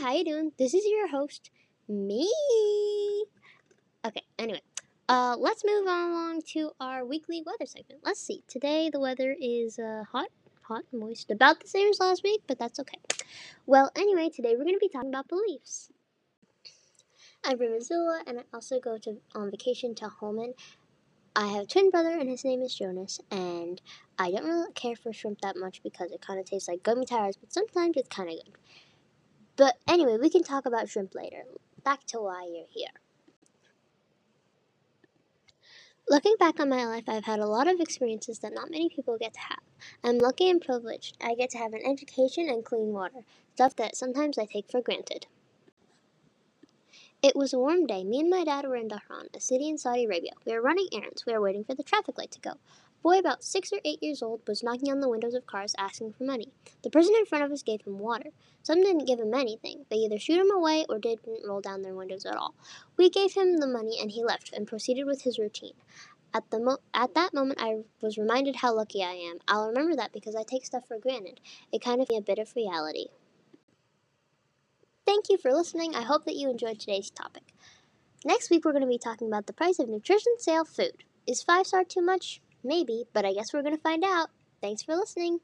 How you doing? This is your host, me. Okay, anyway, uh, let's move on along to our weekly weather segment. Let's see. Today the weather is uh, hot, hot, moist, about the same as last week, but that's okay. Well, anyway, today we're going to be talking about beliefs. I'm from Missoula, and I also go to on vacation to Holman. I have a twin brother, and his name is Jonas, and I don't really care for shrimp that much because it kind of tastes like gummy tires, but sometimes it's kind of good. But anyway, we can talk about shrimp later. Back to why you're here. Looking back on my life, I've had a lot of experiences that not many people get to have. I'm lucky and privileged. I get to have an education and clean water, stuff that sometimes I take for granted. It was a warm day. Me and my dad were in Dhahran, a city in Saudi Arabia. We were running errands. We were waiting for the traffic light to go. A boy about six or eight years old was knocking on the windows of cars asking for money. The person in front of us gave him water. Some didn't give him anything. They either shooed him away or didn't roll down their windows at all. We gave him the money and he left and proceeded with his routine. At the mo- at that moment, I was reminded how lucky I am. I'll remember that because I take stuff for granted. It kind of be a bit of reality. Thank you for listening. I hope that you enjoyed today's topic. Next week, we're going to be talking about the price of nutrition sale food. Is five star too much? Maybe, but I guess we're going to find out. Thanks for listening.